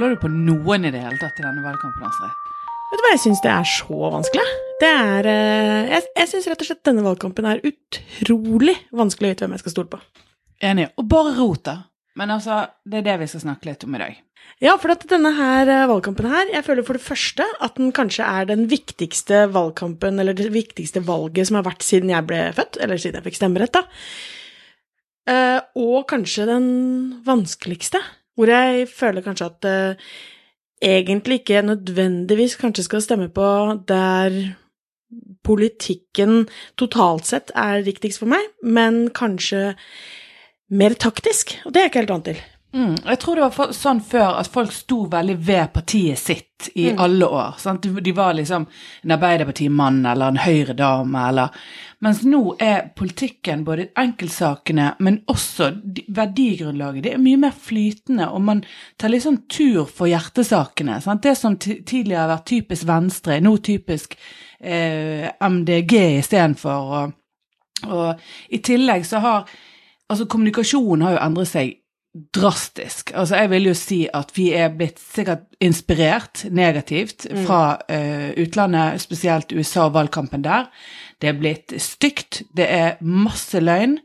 Stoler du på noen i det hele tatt i denne valgkampen, Astrid? Vet du hva, jeg syns det er så vanskelig. Det er eh, Jeg, jeg syns rett og slett denne valgkampen er utrolig vanskelig å vite hvem jeg skal stole på. Enig. Og bare rot, da. Men altså, det er det vi skal snakke litt om i dag. Ja, for at denne her eh, valgkampen her, jeg føler for det første at den kanskje er den viktigste valgkampen, eller det viktigste valget som har vært siden jeg ble født, eller siden jeg fikk stemmerett, da. Eh, og kanskje den vanskeligste, hvor jeg føler kanskje at det egentlig ikke nødvendigvis kanskje skal stemme på der politikken totalt sett er riktigst for meg, men kanskje mer taktisk, og det er jeg ikke helt vant til. Mm, jeg tror det var for, sånn før at folk sto veldig ved partiet sitt i alle år. Sant? De, de var liksom en Arbeiderpartimann eller en Høyre-dame eller Mens nå er politikken, både enkeltsakene, men også verdigrunnlaget, det er mye mer flytende, og man tar liksom tur for hjertesakene. Sant? Det som tidligere har vært typisk Venstre, nå typisk eh, MDG istedenfor. Og, og i tillegg så har Altså, kommunikasjonen har jo endret seg drastisk. Altså, jeg vil jo si at vi er blitt sikkert inspirert negativt fra uh, utlandet, spesielt USA og valgkampen der. Det er blitt stygt, det er masse løgn.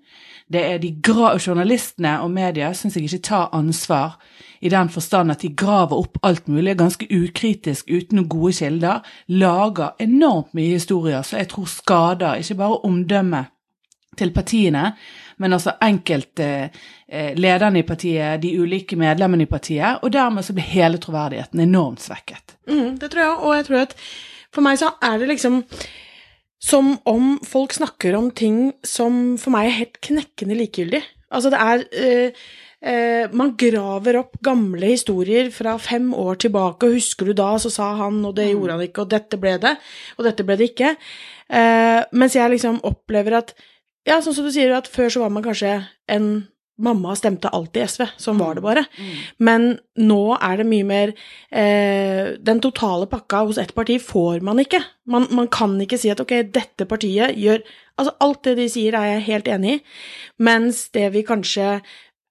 Det er de gra Journalistene og media syns jeg ikke tar ansvar i den forstand at de graver opp alt mulig, ganske ukritisk, uten noen gode kilder. Lager enormt mye historier som jeg tror skader ikke bare omdømmet til partiene, men altså enkelte eh, lederne i partiet, de ulike medlemmene i partiet, og dermed så blir hele troverdigheten enormt svekket. Mm, det tror jeg, og jeg tror at for meg så er det liksom som om folk snakker om ting som for meg er helt knekkende likegyldig. Altså det er eh, eh, Man graver opp gamle historier fra fem år tilbake, og husker du da, så sa han, og det gjorde han ikke, og dette ble det, og dette ble det ikke. Eh, mens jeg liksom opplever at Ja, sånn som du sier, at før så var man kanskje en Mamma stemte alltid SV, sånn var det bare. Men nå er det mye mer eh, Den totale pakka hos ett parti får man ikke. Man, man kan ikke si at ok, dette partiet gjør Altså, alt det de sier er jeg helt enig i, mens det vi kanskje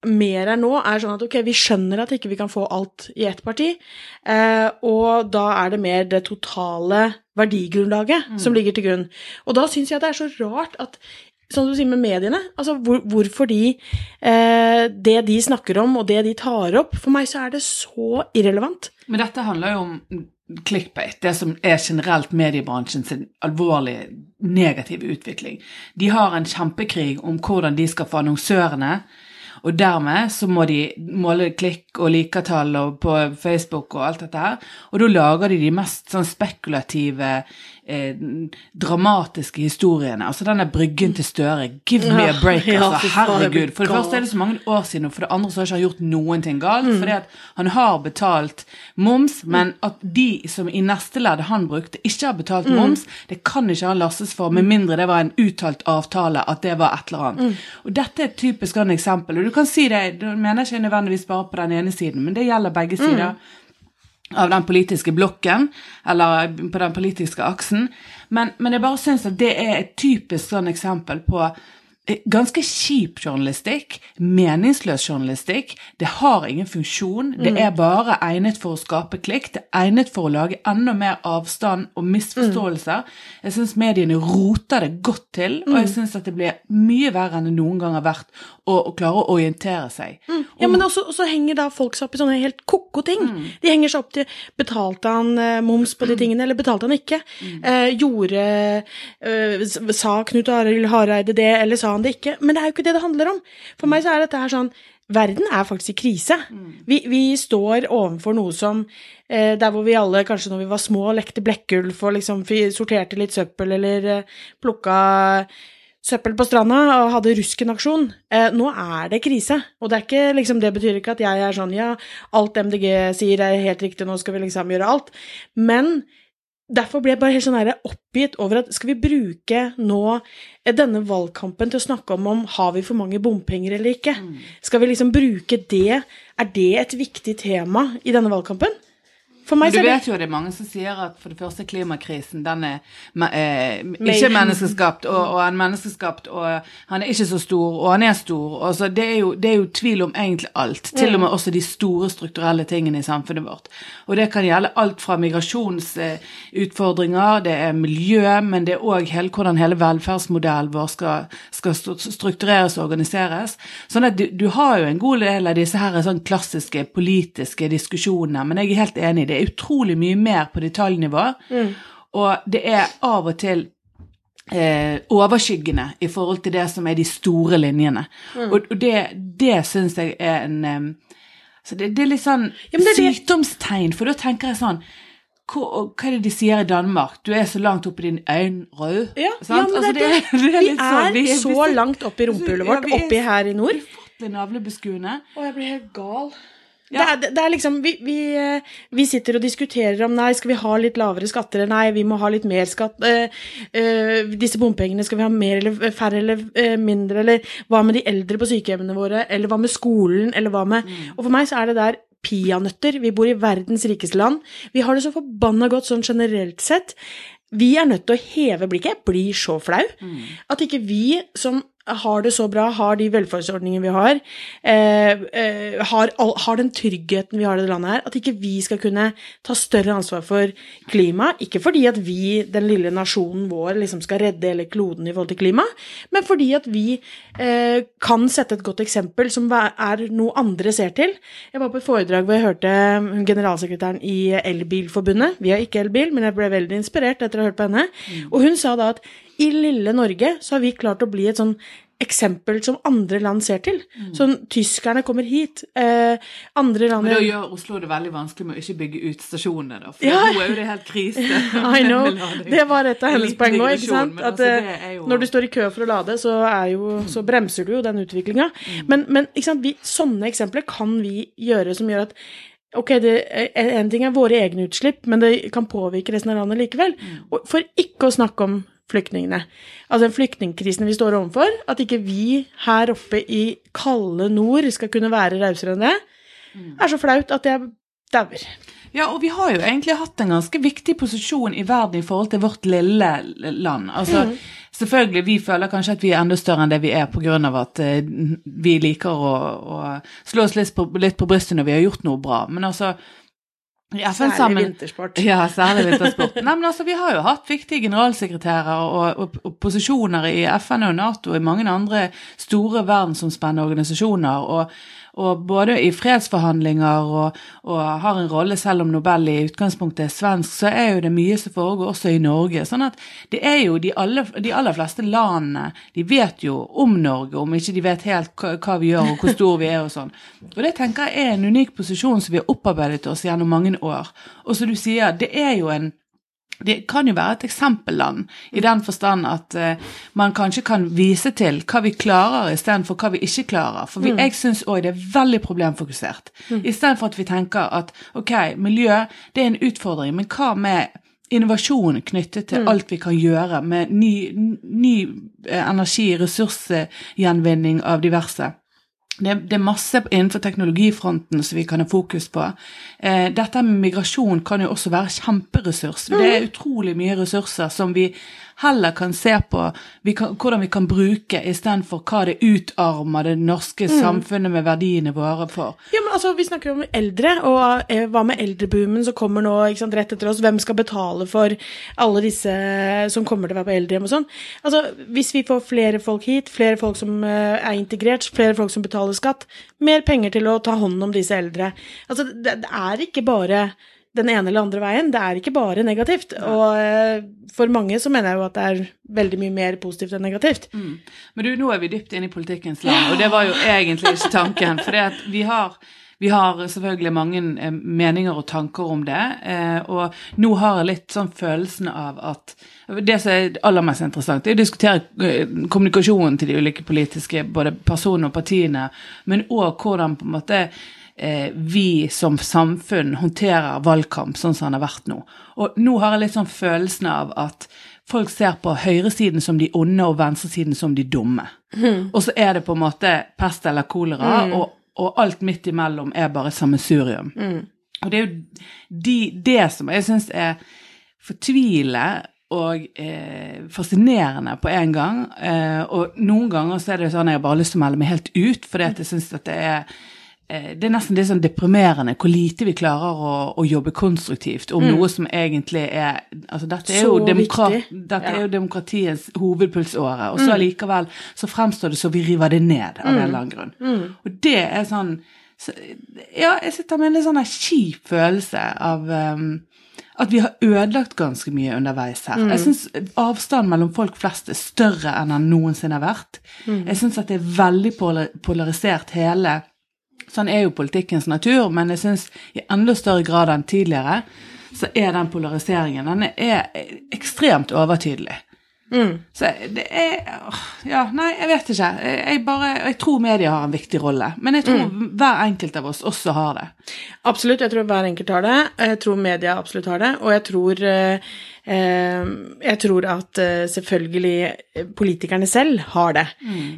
mer er nå, er sånn at ok, vi skjønner at ikke vi kan få alt i ett parti, eh, og da er det mer det totale verdigrunnlaget som ligger til grunn. Og da syns jeg det er så rart at Sånn du sier med mediene, altså hvor, hvorfor de eh, Det de snakker om, og det de tar opp For meg så er det så irrelevant. Men dette handler jo om clickbait, det som er generelt mediebransjen sin alvorlige negative utvikling. De har en kjempekrig om hvordan de skal få annonsørene, og dermed så må de måle klikk og likertall på Facebook og alt dette her, og da lager de de mest sånn spekulative, eh, dramatiske historiene. Altså denne bryggen til Støre, give me a break, altså. Herregud. For det første er det så mange år siden, og for det andre så har ikke han gjort noen ting galt. Mm. Fordi at han har betalt moms, men at de som i neste ledd han brukte, ikke har betalt Mm. moms, det kan ikke han lastes for, med mindre det var en uttalt avtale at det var et eller annet. Mm. Og dette er et typisk sånn eksempel. Og du kan si det, du mener ikke nødvendigvis bare på den ene siden, men det gjelder begge Mm. Av den politiske blokken, eller på den politiske aksen. Men, men jeg bare syns at det er et typisk sånn eksempel på ganske kjip journalistikk, meningsløs journalistikk. Det har ingen funksjon. Det Mm. er bare egnet for å skape klikk. Det er egnet for å lage enda mer avstand og misforståelser. Jeg syns mediene roter det godt til, og Mm. jeg syns at det blir mye verre enn det noen gang har vært å, å klare å orientere seg. Ja, men også, også, henger da folk seg opp i sånne helt ko-ko ting. De henger seg opp til Betalte han eh, moms på de tingene, eller betalte han ikke? Eh, gjorde eh, Sa Knut Arild Hareide det, eller sa han det ikke? Men det er jo ikke det det handler om. For meg så er dette her sånn Verden er faktisk i krise. Vi, vi står overfor noe som eh, Der hvor vi alle, kanskje når vi var små, lekte Blekkulf og liksom sorterte litt søppel eller eh, plukka søppel på stranda og hadde Rusken-aksjon. Eh, nå er det krise. Og det, er ikke, liksom, det betyr ikke at jeg er sånn ja, alt MDG sier er helt riktig, nå skal vi liksom gjøre alt. Men derfor ble jeg bare helt sånn oppgitt over at skal vi bruke nå eh, denne valgkampen til å snakke om om har vi for mange bompenger eller ikke? Skal vi liksom bruke det? Er det et viktig tema i denne valgkampen? For meg Men du så det vet jo det er mange som sier at for det første klimakrisen, den er eh, ikke menneskeskapt, og, og han er menneskeskapt, og han er ikke så stor, og han er stor. Og så det, er jo, det er jo tvil om egentlig alt, til og med også de store strukturelle tingene i samfunnet vårt. Og det kan gjelde alt fra migrasjonsutfordringer, det er miljø, men det er òg hvordan hele velferdsmodellen vår skal, skal struktureres og organiseres. Sånn at du, du har jo en god del av disse her sånn klassiske politiske diskusjonene, men jeg er helt enig, i det er utrolig mye mer på detaljnivå, og det er av og til eh, overskyggende i forhold til det som er de store linjene. Og, og det, det syns jeg er en um, så det, det er litt sånn Ja, det er sykdomstegn, for da tenker jeg sånn hva, hva er det de sier i Danmark? Du er så langt opp i din øyenrød. Ja, ja men det, Altså, er det. Vi litt vi er vi så langt opp i rumpehullet vårt, Ja, er oppi her i nord. ufattelig navlebeskuende. Å, jeg blir helt gal. Ja. Det, er, det er liksom vi, vi, eh, vi sitter og diskuterer om nei, skal vi ha litt lavere skatter, nei, vi må ha litt mer skatt. Øh, øh, disse bompengene, skal vi ha mer eller færre eller øh, mindre, eller hva med de eldre på sykehjemmene våre, eller hva med skolen, eller hva med Mm. Og for meg så er det der peanøtter. Vi bor i verdens rikeste land. Vi har det så forbanna godt sånn generelt sett. Vi er nødt til å heve blikket. Jeg blir så flau. Mm. At ikke vi som har det så bra, har de velferdsordningene vi har, eh, eh, har, har den tryggheten vi har i det landet her, at ikke vi skal kunne ta større ansvar for klima. Ikke fordi at vi, den lille nasjonen vår, liksom skal redde hele kloden i forhold til klima, men fordi at vi eh, kan sette et godt eksempel som er noe andre ser til. Jeg var på et foredrag hvor jeg hørte generalsekretæren i Elbilforbundet. Vi har ikke elbil, men jeg ble veldig inspirert etter å ha hørt på henne. Og hun sa da at i lille Norge så har vi klart å bli et sånn eksempel som andre land ser til. Sånn tyskerne kommer hit, eh, andre land Men da gjør Oslo det veldig vanskelig med å ikke bygge ut stasjonene, da. For Ja. nå er jo det helt krise. I know. Det var et av hennes poeng òg, ikke sant. At altså, eh, er jo- når du står i kø for å lade, så, er jo, så bremser du jo den utviklinga. Men, men sant? Vi, sånne eksempler kan vi gjøre som gjør at Ok, det, en ting er våre egne utslipp, men det kan påvirke resten av landet likevel. Mm. for ikke å snakke om flyktningene. Altså den flyktningkrisen vi står overfor. At ikke vi her oppe i kalde nord skal kunne være rausere enn det, er så flaut at jeg dauer. Ja, og vi har jo egentlig hatt en ganske viktig posisjon i verden i forhold til vårt lille land. Altså, Mm. selvfølgelig, vi føler kanskje at vi er enda større enn det vi er av at eh, vi liker å, å slå oss litt på, litt på brystet når vi har gjort noe bra. Men altså, FN Særlig sammen vintersport. Ja, særlig vintersport. Nei, men altså, vi har jo hatt viktige generalsekretærer og, og, og posisjoner i FN og Nato og i mange andre store verdensomspennende organisasjoner. og og både i fredsforhandlinger og, og har en rolle, selv om Nobel i utgangspunktet er svensk, så er jo det mye som foregår også i Norge. Sånn at det er jo de, alle, de aller fleste landene, de vet jo om Norge, om ikke de vet helt hva, hva vi gjør og hvor stor vi er og sånn. Og det tenker jeg er en unik posisjon som vi har opparbeidet oss gjennom mange år. Og som du sier, det er jo en det kan jo være et eksempelland, i den forstand at uh, man kanskje kan vise til hva vi klarer istedenfor hva vi ikke klarer. For vi, jeg syns òg det er veldig problemfokusert. Istedenfor at vi tenker at ok, miljø det er en utfordring, men hva med innovasjon knyttet til alt vi kan gjøre med ny, ny eh, energi, ressursgjenvinning av diverse. Det, det er masse innenfor teknologifronten som vi kan ha fokus på. Eh, dette med migrasjon kan jo også være kjemperessurs. Det er utrolig mye ressurser som vi heller kan se på vi kan, hvordan vi kan bruke istedenfor hva det utarmer det norske samfunnet med verdiene våre for. Ja, men altså, Vi snakker jo om eldre, og eh, hva med eldreboomen som kommer nå sant, rett etter oss? Hvem skal betale for alle disse som kommer til å være på eldrehjem og sånn? Altså, Hvis vi får flere folk hit, flere folk som eh, er integrert, flere folk som betaler skatt, mer penger til å ta hånd om disse eldre Altså, det, det er ikke bare den ene eller andre veien. Det er ikke bare negativt. Og eh, for mange så mener jeg jo at det er veldig mye mer positivt enn negativt. Men du, nå er vi dypt inne i politikkens land, og det var jo egentlig ikke tanken. For vi har vi har selvfølgelig mange eh, meninger og tanker om det, eh, og nå har jeg litt sånn følelsen av at Det som er aller mest interessant, er å diskutere kommunikasjonen til de ulike politiske både personene og partiene, men òg hvordan på en måte vi som samfunn håndterer valgkamp sånn som den har vært nå. Og nå har jeg litt sånn følelsen av at folk ser på høyresiden som de onde og venstresiden som de dumme. Og så er det på en måte pest eller kolera, og, og alt midt imellom er bare sammensurium. Mm. Og det er jo de, det som jeg syns er fortvilende og eh, fascinerende på en gang. Eh, og noen ganger så er det sånn at jeg bare har lyst til å melde meg helt ut, fordi at jeg syns at det er eh, det er nesten litt sånn deprimerende hvor lite vi klarer å, å jobbe konstruktivt om noe som egentlig er altså Dette er, jo, demokra dette ja. er jo demokratiets hovedpulsåre, og så allikevel så fremstår det så vi river det ned av en eller annen grunn. Og det er sånn så, Ja, jeg sitter med en litt sånn kjip følelse av um, at vi har ødelagt ganske mye underveis her. Jeg syns avstanden mellom folk flest er større enn den noensinne har vært. Jeg syns at det er veldig polarisert hele Sånn er jo politikkens natur, men jeg syns i enda større grad enn tidligere så er den polariseringen den er ekstremt overtydelig. Så det er Ja, nei, jeg vet ikke. Jeg bare Jeg tror media har en viktig rolle. Men jeg tror hver enkelt av oss også har det. Absolutt, jeg tror hver enkelt har det. Jeg tror media absolutt har det. Og jeg tror, eh, jeg tror at eh, selvfølgelig eh, politikerne selv har det.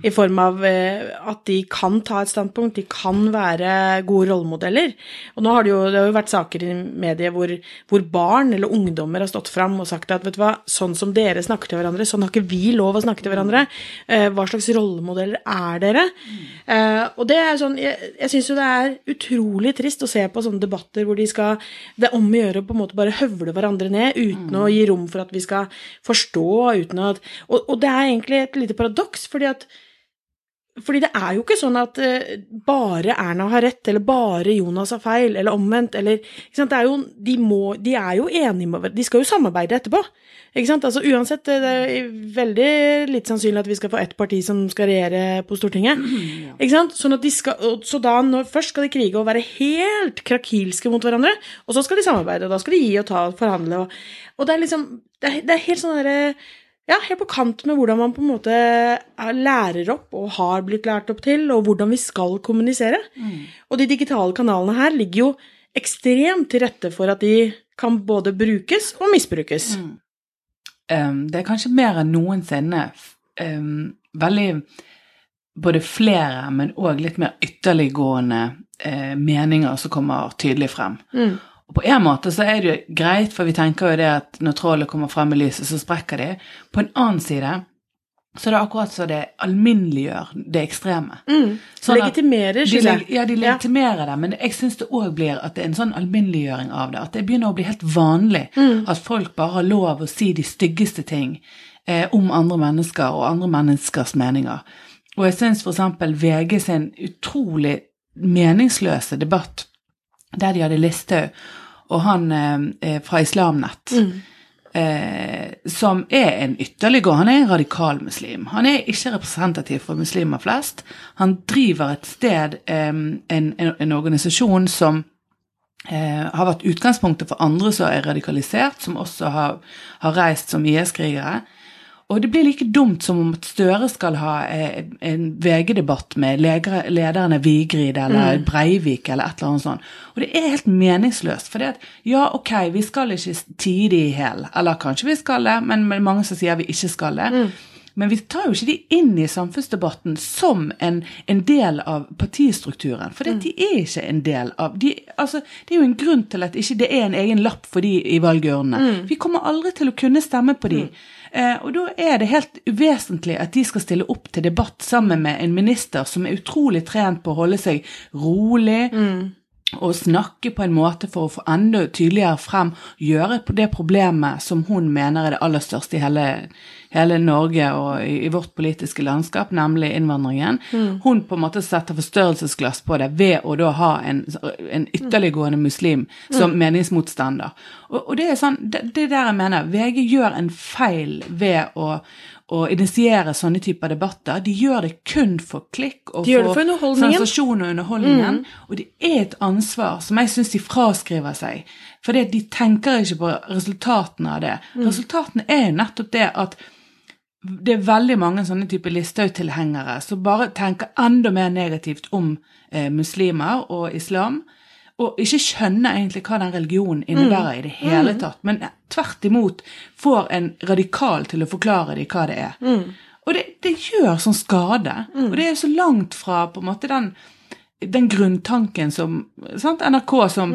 I form av eh, at de kan ta et standpunkt, de kan være gode rollemodeller. Og nå har det jo, det har jo vært saker i mediet hvor, hvor barn eller ungdommer har stått fram og sagt at vet du hva, sånn som dere snakker til hverandre, sånn har ikke vi lov å snakke til hverandre. Hva slags rollemodeller er dere? Mm. og det er sånn, jeg, jeg syns jo det er utrolig trist å se på sånne debatter hvor de skal Det er om å gjøre å på en måte bare høvle hverandre ned uten å gi rom for at vi skal forstå, uten at Og, og det er egentlig et lite paradoks, fordi at fordi det er jo ikke sånn at eh, bare Erna har rett, eller bare Jonas har feil, eller omvendt, eller er jo, de, må, de er jo enige med de skal jo samarbeide etterpå. Ikke sant? Altså Uansett, det er veldig litt sannsynlig at vi skal få ett parti som skal regjere på Stortinget. Ikke sant? Sånn at de skal, så da når, først skal de krige og være helt krakilske mot hverandre, og så skal de samarbeide, og da skal de gi og ta og forhandle. Og, og det er liksom Det er, det er helt sånn derre ja, helt på kant med hvordan man på en måte er- lærer opp og har blitt lært opp til, og hvordan vi skal kommunisere. Og de digitale kanalene her ligger jo ekstremt til rette for at de kan både brukes og misbrukes. Um, det er kanskje mer enn noensinne um, veldig både flere, men òg litt mer ytterliggående eh, meninger som kommer tydelig frem. Mm. Og på en måte så er det jo greit, for vi tenker jo det at når trollet kommer frem i lyset, så sprekker de. På en annen side så er det akkurat så det alminneliggjør det ekstreme. Mm. Sånn Legitimerer, jeg. ja, de legitimerer det, men jeg syns det òg blir at det er en sånn alminneliggjøring av det. At det begynner å bli helt vanlig Mm. at folk bare har lov å si de styggeste ting eh, om andre mennesker og andre menneskers meninger. Og jeg syns f.eks. VG sin utrolig meningsløse debatt der de hadde Listhaug og han eh, eh, fra Islamnett. Mm. Eh, som er en ytterliggående Han er en radikal muslim. Han er ikke representativ for muslimer flest. Han driver et sted, eh, en, en, en organisasjon som eh, har vært utgangspunktet for andre som er radikalisert, som også har, har reist som IS-krigere. Og det blir like dumt som om at Støre skal ha eh, en VG-debatt med lederne Vigrid eller Breivik eller et eller annet sånt. Og det er helt meningsløst. For det at ja, ok, vi skal ikke tie de i hæl. Eller kanskje vi skal det, men mange som sier vi ikke skal det. Men vi tar jo ikke de inn i samfunnsdebatten som en, en del av partistrukturen. For de er ikke en del av de, altså, Det er jo en grunn til at ikke det er en egen lapp for de i valgurnene. Vi kommer aldri til å kunne stemme på de. Eh, og da er det helt uvesentlig at de skal stille opp til debatt sammen med en minister som er utrolig trent på å holde seg rolig. Og snakke på en måte for å få enda tydeligere frem, gjøre på det problemet som hun mener er det aller største i hele, hele Norge og i, i vårt politiske landskap, nemlig innvandringen. Hun på en måte setter forstørrelsesglass på det ved å da ha en, en ytterliggående muslim som meningsmotstander. Og, og det er sånn, det, det er der jeg mener, VG gjør en feil ved å å initiere sånne typer debatter. De gjør det kun for klikk og De det for sensasjon og underholdningen. Og det er et ansvar som jeg syns de fraskriver seg. For de tenker ikke på resultatene av det. Resultatene er jo nettopp det at det er veldig mange sånne type Listhaug-tilhengere som bare tenker enda mer negativt om eh, muslimer og islam, og ikke skjønner egentlig hva den religionen innebærer i det hele tatt, men tvert imot får en radikal til å forklare dem hva det er. Og det, det gjør sånn skade, og det er så langt fra på en måte den, den grunntanken som sant? NRK som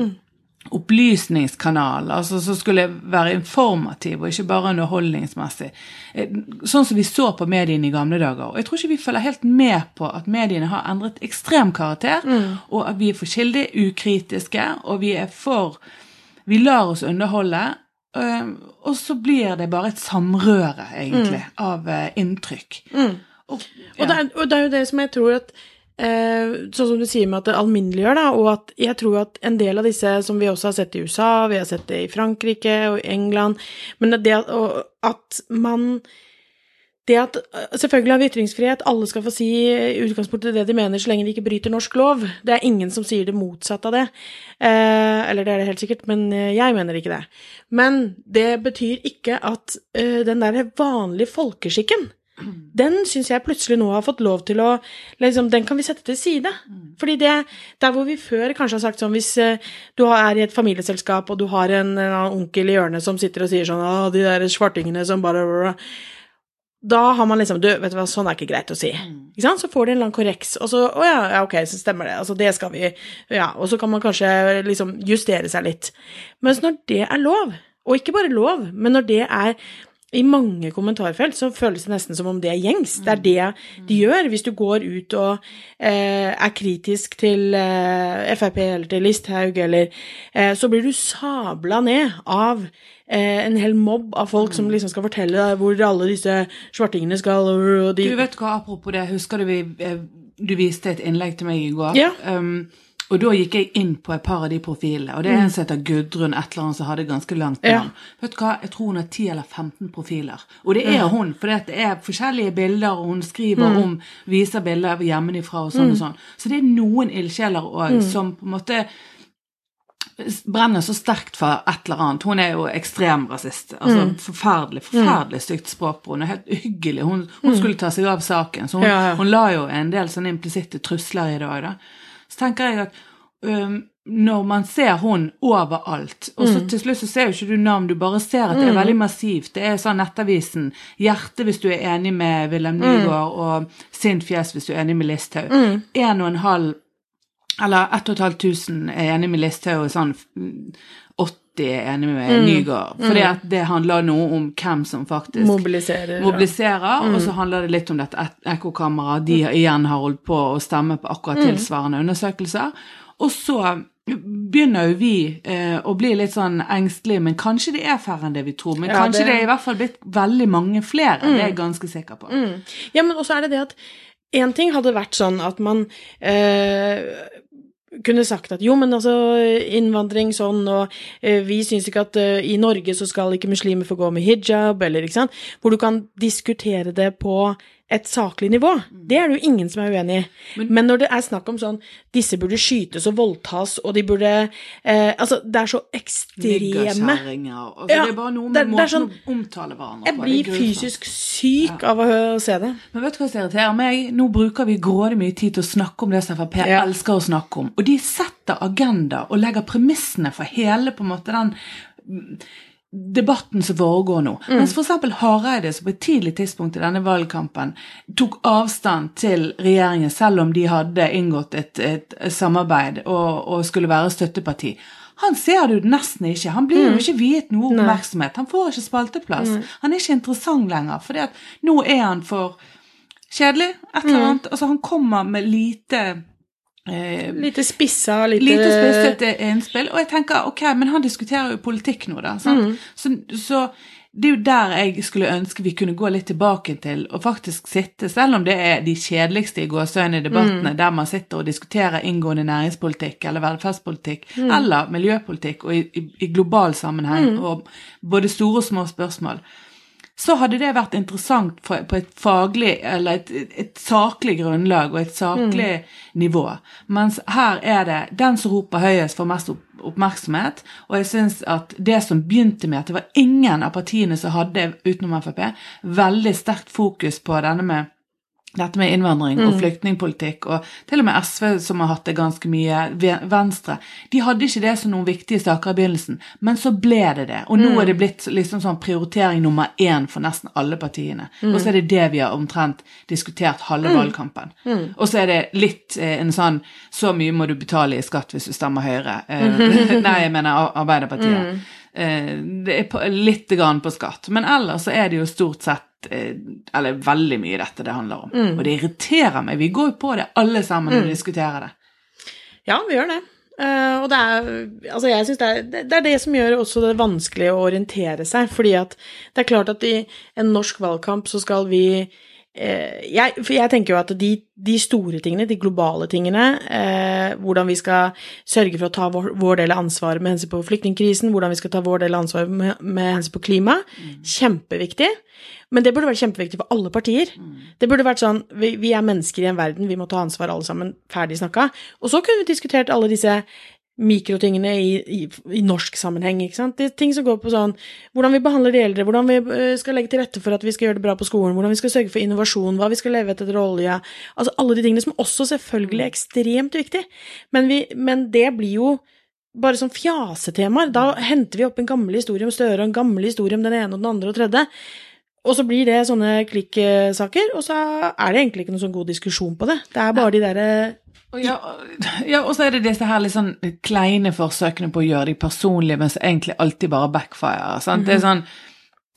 opplysningskanal, altså som skulle være informativ og ikke bare underholdningsmessig. Eh, Sånn som vi så på mediene i gamle dager. Og jeg tror ikke vi følger helt med på at mediene har endret ekstrem karakter, og at vi er for kildeukritiske, og vi er for Vi lar oss underholde. eh, Og så blir det bare et samrøre, egentlig, av inntrykk. inntrykk. Og, Og, det er, og det er jo det som jeg tror at eh, Sånn som du sier med at det alminneliggjør, da, og at jeg tror at en del av disse som vi også har sett i USA, vi har sett det i Frankrike og i England, men det at man det at Selvfølgelig har vi ytringsfrihet, alle skal få si i utgangspunktet det de mener så lenge de ikke bryter norsk lov. Det er ingen som sier det motsatte av det. Eh, eller det er det helt sikkert, men eh, jeg mener ikke det. Men det betyr ikke at eh, den der vanlige folkeskikken den syns jeg plutselig nå har fått lov til å liksom, Den kan vi sette til side. Fordi det Der hvor vi før kanskje har sagt sånn Hvis eh, du er i et familieselskap, og du har en, en onkel i hjørnet som sitter og sier sånn Å, de der svartingene som bare Da har man liksom Du, vet du hva, sånn er ikke greit å si. Ikke sant? Så får de en lang korreks, og så Å ja, ja, ok, så stemmer det. Altså, det skal vi Ja. Og så kan man kanskje liksom justere seg litt. Mens når det er lov, og ikke bare lov, men når det er i mange kommentarfelt så føles det nesten som om det er gjengs. Det er det de gjør. Hvis du går ut og eh, er kritisk til eh, Frp eller til Listhaug, eller eh, Så blir du sabla ned av eh, en hel mobb av folk som liksom skal fortelle deg hvor alle disse svartingene skal og de, Du vet hva, apropos det, husker du vi eh, Du viste et innlegg til meg i går. Ja. Um, og da gikk jeg inn på et par av de profilene, og det er en som heter Gudrun et eller annet som hadde ganske langt navn. Ja. Vet du hva, jeg tror hun har 10 eller 15 profiler. Og det er hun, for det er forskjellige bilder, og hun skriver Mm. om, viser bilder hjemmefra og sånn og sånn. Så det er noen ildsjeler òg Mm. som på en måte brenner så sterkt for et eller annet. Hun er jo ekstrem rasist. Altså Mm. forferdelig, forferdelig stygt språk på henne. Helt uhyggelig. Hun, hun skulle ta seg av saken, så hun, Mm. Ja, ja. hun la jo en del sånne implisitte trusler i dag, da. Så tenker jeg at um, når man ser hun overalt, og Mm. så til slutt så ser jo ikke du navn, du bare ser at det er veldig massivt. Det er sånn Nettavisen, Hjerte hvis du er enig med Wilhelm Mm. Nygaard, og Sint fjes hvis du er enig med Listhaug. En og en halv eller 1500 er enig med Listhaug, og sånn mm, 80 er enig med Mm. Nygaard. Fordi at det handler noe om hvem som faktisk mobiliserer. mobiliserer, og Mm. så handler det litt om dette ek- ekkokammeret. De igjen har holdt på å stemme på akkurat Mm. tilsvarende undersøkelser. Og så begynner jo vi eh, å bli litt sånn engstelige, men kanskje det er færre enn det vi tror. Men Ja, kanskje det- det er i hvert fall blitt veldig mange flere, det er jeg ganske sikker på. Mm. Ja, men også er det det at én ting hadde vært sånn at man eh, kunne sagt at jo, men altså innvandring sånn, og eh, vi syns ikke at eh, i Norge så skal ikke muslimer få gå med hijab, eller ikke sant, hvor du kan diskutere det på et saklig nivå. Det er det jo ingen som er uenig i. Men, når det er snakk om sånn disse burde skytes og voldtas, og de burde eh, Altså, det er så ekstreme. Altså, Ja, det er bare noe med det- det måten sånn- å omtale hverandre på. Jeg blir fysisk syk av å hø- se det. Men vet du hva som irriterer meg? Nå bruker vi grådig mye tid til å snakke om det som Frp Ja. elsker å snakke om. Og de setter agenda og legger premissene for hele på en måte den mm, debatten som foregår nå. Mm. Mens f.eks. Hareide, som på et tidlig tidspunkt i denne valgkampen tok avstand til regjeringen, selv om de hadde inngått et, et samarbeid og, og skulle være støtteparti. Han ser det jo nesten ikke. Han blir jo ikke viet noe oppmerksomhet. Han får ikke spalteplass. Han er ikke interessant lenger, at nå er han for kjedelig. Et eller annet. Altså, han kommer med lite eh, Lite spissa, lite, Lite spissete innspill. Og jeg tenker, ok, men han diskuterer jo politikk nå, da. Sant? Så, så det er jo der jeg skulle ønske vi kunne gå litt tilbake til og faktisk sitte, selv om det er de kjedeligste i gåseøynene debattene, der man sitter og diskuterer inngående næringspolitikk eller velferdspolitikk eller miljøpolitikk og i, i, i global sammenheng og både store og små spørsmål så hadde det vært interessant for, på et faglig eller et, et saklig grunnlag og et saklig nivå. Mens her er det den som roper høyest, får mest opp, oppmerksomhet. Og jeg syns at det som begynte med at det var ingen av partiene som hadde, utenom Frp, veldig sterkt fokus på denne med dette med innvandring og flyktningpolitikk, og til og med SV, som har hatt det ganske mye, Venstre, de hadde ikke det som noen viktige saker i begynnelsen, men så ble det det. Og nå er det blitt liksom sånn prioritering nummer én for nesten alle partiene. Og så er det det vi har omtrent diskutert halve valgkampen. Og så er det litt eh, en sånn Så mye må du betale i skatt hvis du stemmer Høyre. Eh, nei, jeg mener Ar- Arbeiderpartiet. Eh, det er litt grann på skatt. Men ellers så er det jo stort sett eh, Eller veldig mye dette det handler om. Og det irriterer meg. Vi går jo på det alle sammen og diskuterer det. Ja, vi gjør det. Uh, og det er Altså, jeg synes det, er- det, er det som gjør også det vanskelig å orientere seg. Fordi at det er klart at i en norsk valgkamp så skal vi jeg, For jeg tenker jo at de, de store tingene, de globale tingene, eh, hvordan vi skal sørge for å ta vår, vår del av ansvaret med hensyn på flyktningkrisen, hvordan vi skal ta vår del av ansvaret med, med hensyn på klima, kjempeviktig. Men det burde vært kjempeviktig for alle partier. Det burde vært sånn vi, vi er mennesker i en verden, vi må ta ansvar alle sammen. Ferdig snakka. Og så kunne vi diskutert alle disse mikrotingene i, i, i norsk sammenheng. ikke sant? Det er ting som går på sånn hvordan vi behandler de eldre, hvordan vi øh, skal legge til rette for at vi skal gjøre det bra på skolen, hvordan vi skal sørge for innovasjon, hva vi skal leve etter olje Altså alle de tingene som også selvfølgelig er ekstremt viktig. Men, vi, men det blir jo bare sånn fjasetemaer. Da henter vi opp en gammel historie om Støre og en gammel historie om den ene og den andre og tredje. Og så blir det sånne klikksaker, og så er det egentlig ikke noen sånn god diskusjon på det. Det er bare de derre Og ja, ja, og så er det disse her litt sånn kleine forsøkene på å gjøre de personlige, men som egentlig alltid bare backfire. Sant? Det er sånn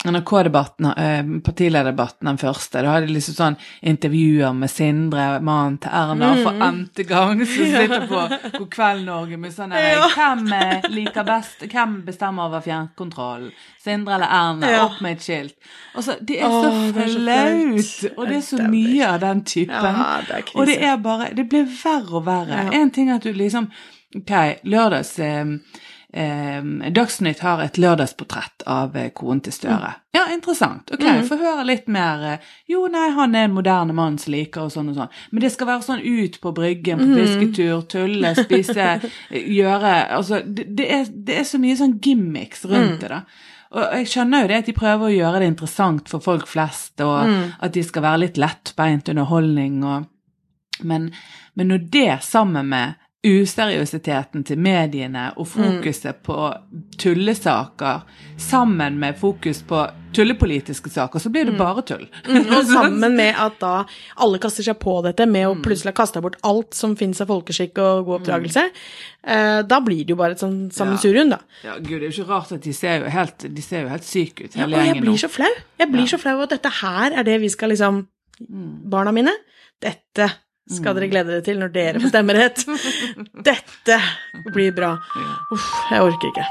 NRK-debatten, eh, partilederdebatten den første, da hadde de liksom sånn intervjuer med Sindre, mannen til Erna, for n-te gang, som sitter på God kveld Norge med sånn Ja. Hvem eh, liker best, hvem bestemmer over fjernkontrollen? Sindre eller Erna? Ja. Opp med et skilt. Altså, det er så det er så flaut, flaut. og det er så mye av den typen. Ja, det. Og det er bare Det blir verre og verre. En ting er at du liksom Ok, lørdags eh, Dagsnytt har et lørdagsportrett av eh, konen til Støre. Ja, interessant. Ok, Mm. få høre litt mer eh, Jo, nei, han er en moderne mann som liker og sånn og sånn. Men det skal være sånn ut på bryggen, Mm. på fisketur, tulle, spise, gjøre Altså, det, det, er, det er så mye sånn gimmicks rundt Mm. det, da. Og jeg skjønner jo det at de prøver å gjøre det interessant for folk flest, og Mm. at de skal være litt lettbeint underholdning og men, men når det sammen med useriøsiteten til mediene og fokuset på tullesaker sammen med fokus på tullepolitiske saker, så blir det bare tull. Og sammen med at da alle kaster seg på dette med å plutselig ha kasta bort alt som fins av folkeskikk og god oppdragelse, mm. da blir det jo bare et sånn sammensurium, da. Ja, gud, det er jo ikke rart at de ser jo helt, de ser jo helt syke ut, Ja, hele og jeg blir så flau. Jeg blir så flau at dette her er det vi skal liksom Barna mine, dette skal dere glede dere til når dere får stemmerett. Dette blir bra. Uff, jeg orker ikke.